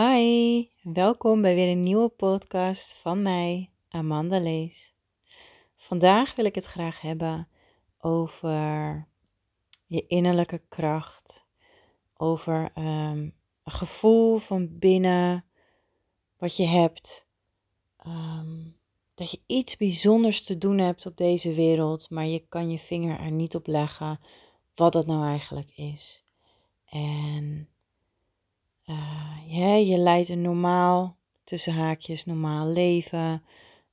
Hi, welkom bij weer een nieuwe podcast van mij, Amanda Lees. Vandaag wil ik het graag hebben over je innerlijke kracht, over ehm, een gevoel van binnen wat je hebt, ehm, dat je iets bijzonders te doen hebt op deze wereld, maar je kan je vinger er niet op leggen wat dat nou eigenlijk is. En uh, je leidt een normaal, tussen haakjes, normaal leven.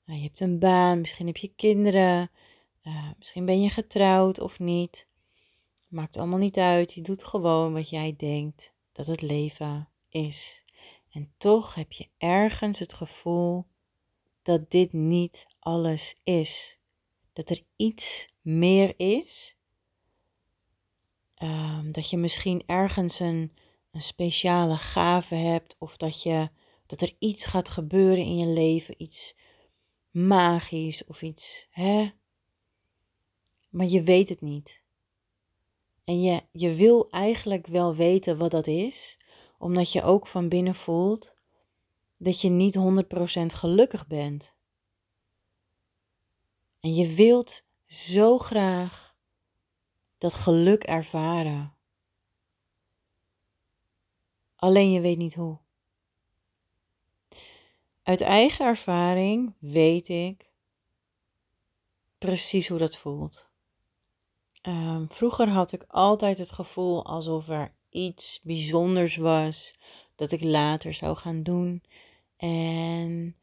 Uh, je hebt een baan, misschien heb je kinderen. Uh, misschien ben je getrouwd of niet. Maakt allemaal niet uit. Je doet gewoon wat jij denkt dat het leven is. En toch heb je ergens het gevoel dat dit niet alles is. Dat er iets meer is. Um, dat je misschien ergens een een speciale gave hebt of dat, je, dat er iets gaat gebeuren in je leven, iets magisch of iets, hè? Maar je weet het niet. En je, je wil eigenlijk wel weten wat dat is, omdat je ook van binnen voelt dat je niet 100% gelukkig bent. En je wilt zo graag dat geluk ervaren. Alleen je weet niet hoe. Uit eigen ervaring weet ik precies hoe dat voelt. Um, vroeger had ik altijd het gevoel alsof er iets bijzonders was dat ik later zou gaan doen. En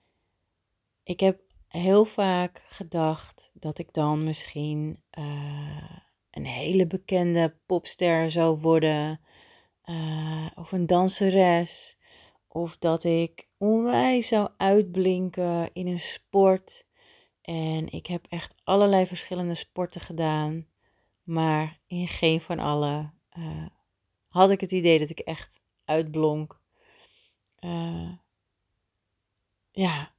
ik heb heel vaak gedacht dat ik dan misschien uh, een hele bekende popster zou worden. Uh, of een danseres. Of dat ik onwijs zou uitblinken in een sport. En ik heb echt allerlei verschillende sporten gedaan. Maar in geen van alle uh, had ik het idee dat ik echt uitblonk. Uh, ja,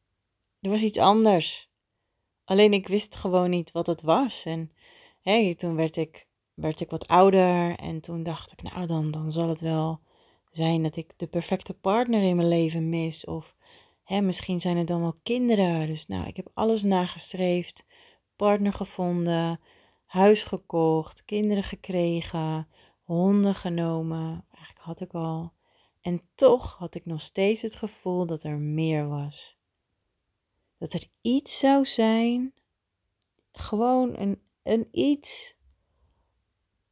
er was iets anders. Alleen ik wist gewoon niet wat het was. En hey, toen werd ik werd ik wat ouder en toen dacht ik, nou dan, dan zal het wel zijn dat ik de perfecte partner in mijn leven mis. Of hè, misschien zijn het dan wel kinderen. Dus nou, ik heb alles nagestreefd, partner gevonden, huis gekocht, kinderen gekregen, honden genomen. Eigenlijk had ik al. En toch had ik nog steeds het gevoel dat er meer was. Dat er iets zou zijn, gewoon een, een iets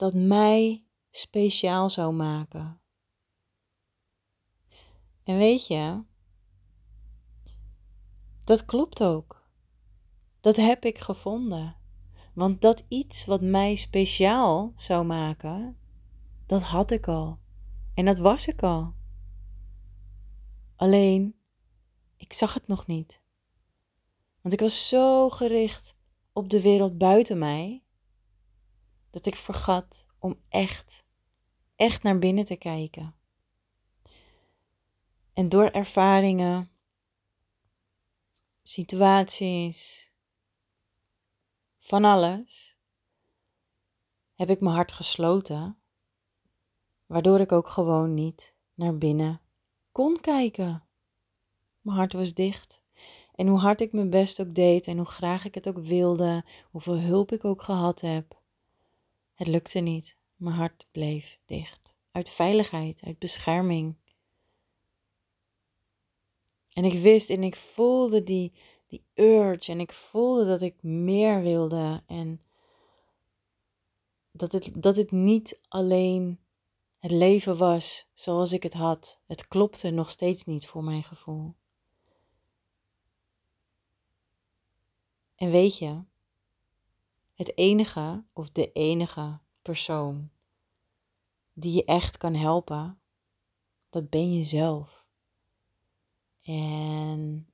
dat mij speciaal zou maken. En weet je, dat klopt ook. Dat heb ik gevonden. Want dat iets wat mij speciaal zou maken, dat had ik al. En dat was ik al. Alleen, ik zag het nog niet. Want ik was zo gericht op de wereld buiten mij, dat ik vergat om echt, echt naar binnen te kijken. En door ervaringen, situaties, van alles, heb ik mijn hart gesloten, waardoor ik ook gewoon niet naar binnen kon kijken. Mijn hart was dicht. En hoe hard ik mijn best ook deed en hoe graag ik het ook wilde, hoeveel hulp ik ook gehad heb, het lukte niet. Mijn hart bleef dicht. Uit veiligheid, uit bescherming. En ik wist en ik voelde die, die urge en ik voelde dat ik meer wilde. En dat het, dat het niet alleen het leven was zoals ik het had. Het klopte nog steeds niet voor mijn gevoel. En weet je, het enige of de enige persoon die je echt kan helpen, dat ben je zelf. En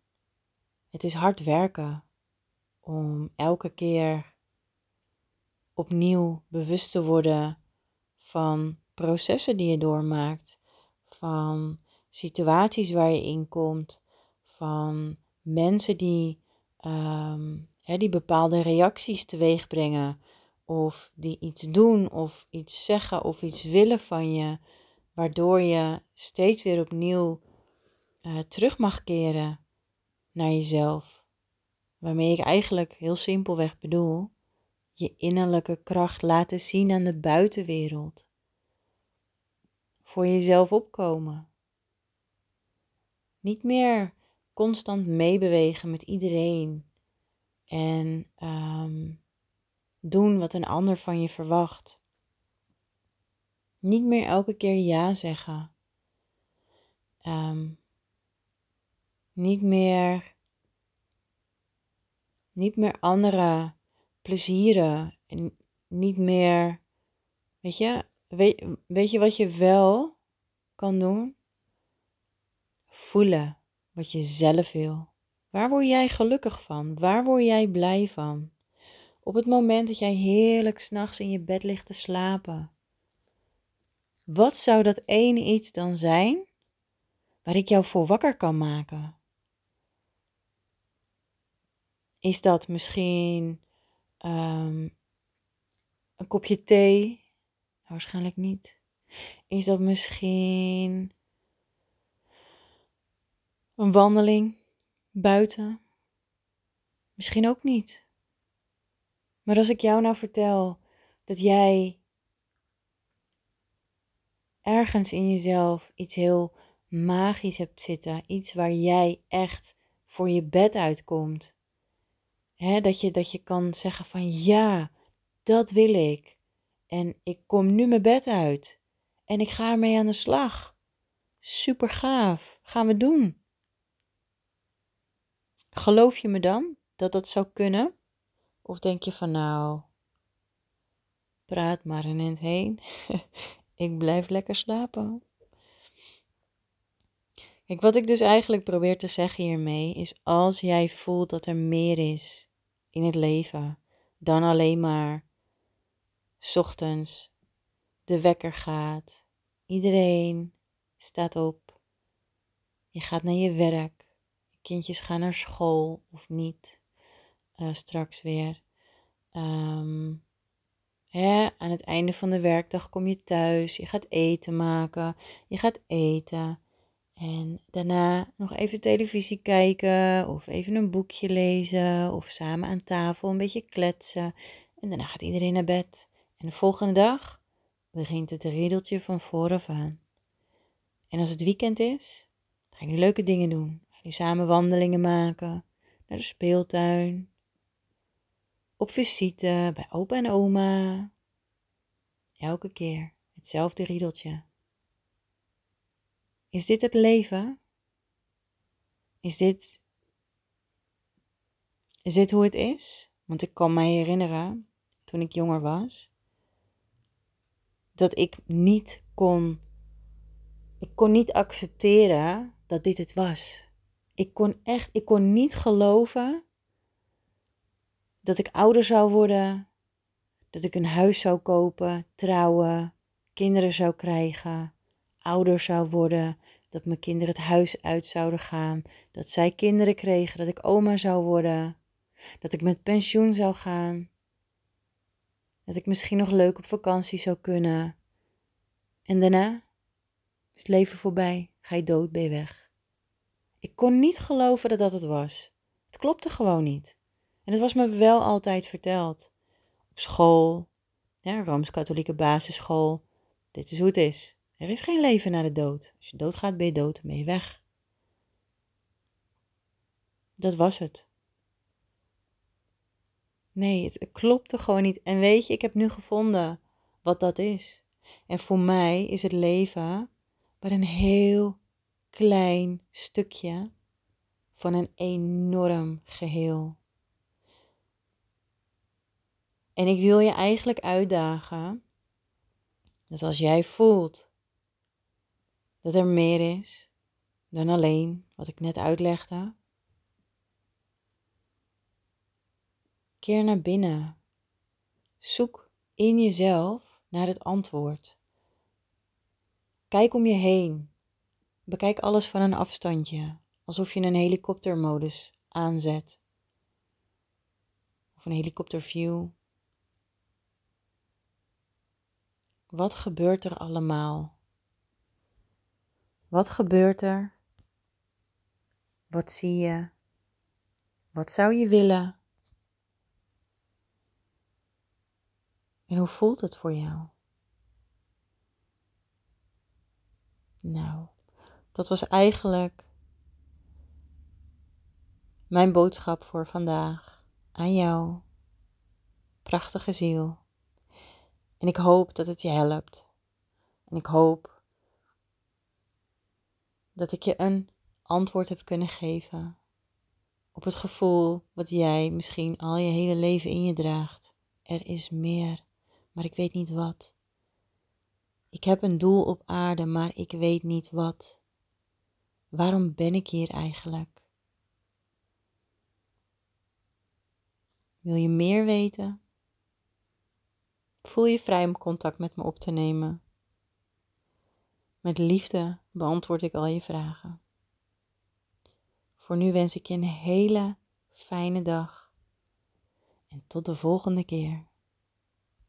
het is hard werken om elke keer opnieuw bewust te worden van processen die je doormaakt, van situaties waar je in komt, van mensen die um, die bepaalde reacties teweeg brengen, of die iets doen, of iets zeggen, of iets willen van je, waardoor je steeds weer opnieuw uh, terug mag keren naar jezelf. Waarmee ik eigenlijk heel simpelweg bedoel, je innerlijke kracht laten zien aan de buitenwereld. Voor jezelf opkomen. Niet meer constant meebewegen met iedereen en ehm, doen wat een ander van je verwacht. Niet meer elke keer ja zeggen. Um, niet meer, niet meer anderen plezieren. En niet meer, weet je, weet, weet je wat je wel kan doen? Voelen wat je zelf wil. Waar word jij gelukkig van? Waar word jij blij van? Op het moment dat jij heerlijk s'nachts in je bed ligt te slapen. Wat zou dat ene iets dan zijn waar ik jou voor wakker kan maken? Is dat misschien um, een kopje thee? Waarschijnlijk niet. Is dat misschien een wandeling buiten? Misschien ook niet. Maar als ik jou nou vertel dat jij ergens in jezelf iets heel magisch hebt zitten, iets waar jij echt voor je bed uitkomt, dat, je, dat je kan zeggen van ja, dat wil ik. En ik kom nu mijn bed uit. En ik ga ermee aan de slag. Super gaaf. Gaan we doen. Geloof je me dan dat dat zou kunnen? Of denk je van nou, praat maar een eind heen. ik blijf lekker slapen. Kijk, wat ik dus eigenlijk probeer te zeggen hiermee is als jij voelt dat er meer is in het leven dan alleen maar ochtends de wekker gaat. Iedereen staat op. Je gaat naar je werk. Je kindjes gaan naar school of niet. Uh, straks weer. Um, hè, aan het einde van de werkdag kom je thuis. Je gaat eten maken. Je gaat eten. En daarna nog even televisie kijken of even een boekje lezen of samen aan tafel een beetje kletsen. En daarna gaat iedereen naar bed. En de volgende dag begint het riedeltje van vooraf aan. En als het weekend is, ga je leuke dingen doen. Je samen wandelingen maken, naar de speeltuin, op visite bij opa en oma. Elke keer hetzelfde riedeltje. Is dit het leven? Is dit, is dit hoe het is? Want ik kan mij herinneren, toen ik jonger was, dat ik niet kon, ik kon niet accepteren dat dit het was. Ik kon echt, ik kon niet geloven dat ik ouder zou worden, dat ik een huis zou kopen, trouwen, kinderen zou krijgen, ouder zou worden, dat mijn kinderen het huis uit zouden gaan, dat zij kinderen kregen, dat ik oma zou worden, dat ik met pensioen zou gaan, dat ik misschien nog leuk op vakantie zou kunnen. En daarna is het leven voorbij, ga je dood, ben weg. Ik kon niet geloven dat dat het was. Het klopte gewoon niet. En het was me wel altijd verteld. Op school, ja, Rooms-Katholieke basisschool. Dit is hoe het is. Er is geen leven na de dood. Als je doodgaat, ben je dood, ben je weg. Dat was het. Nee, het klopte gewoon niet. En weet je, ik heb nu gevonden wat dat is. En voor mij is het leven maar een heel klein stukje van een enorm geheel. En ik wil je eigenlijk uitdagen dat als jij voelt dat er meer is dan alleen wat ik net uitlegde. Keer naar binnen. Zoek in jezelf naar het antwoord. Kijk om je heen. Bekijk alles van een afstandje, alsof je een helikoptermodus aanzet. Of een helikopterview. Wat gebeurt er allemaal? Wat gebeurt er Wat zie je? Wat zou je willen? En hoe voelt het voor jou? Nou, dat was eigenlijk mijn boodschap voor vandaag aan jou, prachtige ziel. En ik hoop dat het je helpt. En ik hoop dat ik je een antwoord heb kunnen geven op het gevoel wat jij misschien al je hele leven in je draagt. Er is meer, maar ik weet niet wat. Ik heb een doel op aarde, maar ik weet niet wat. Waarom ben ik hier eigenlijk? Wil je meer weten? Voel je vrij om contact met me op te nemen. Met liefde beantwoord ik al je vragen. Voor nu wens ik je een hele fijne dag en tot de volgende keer.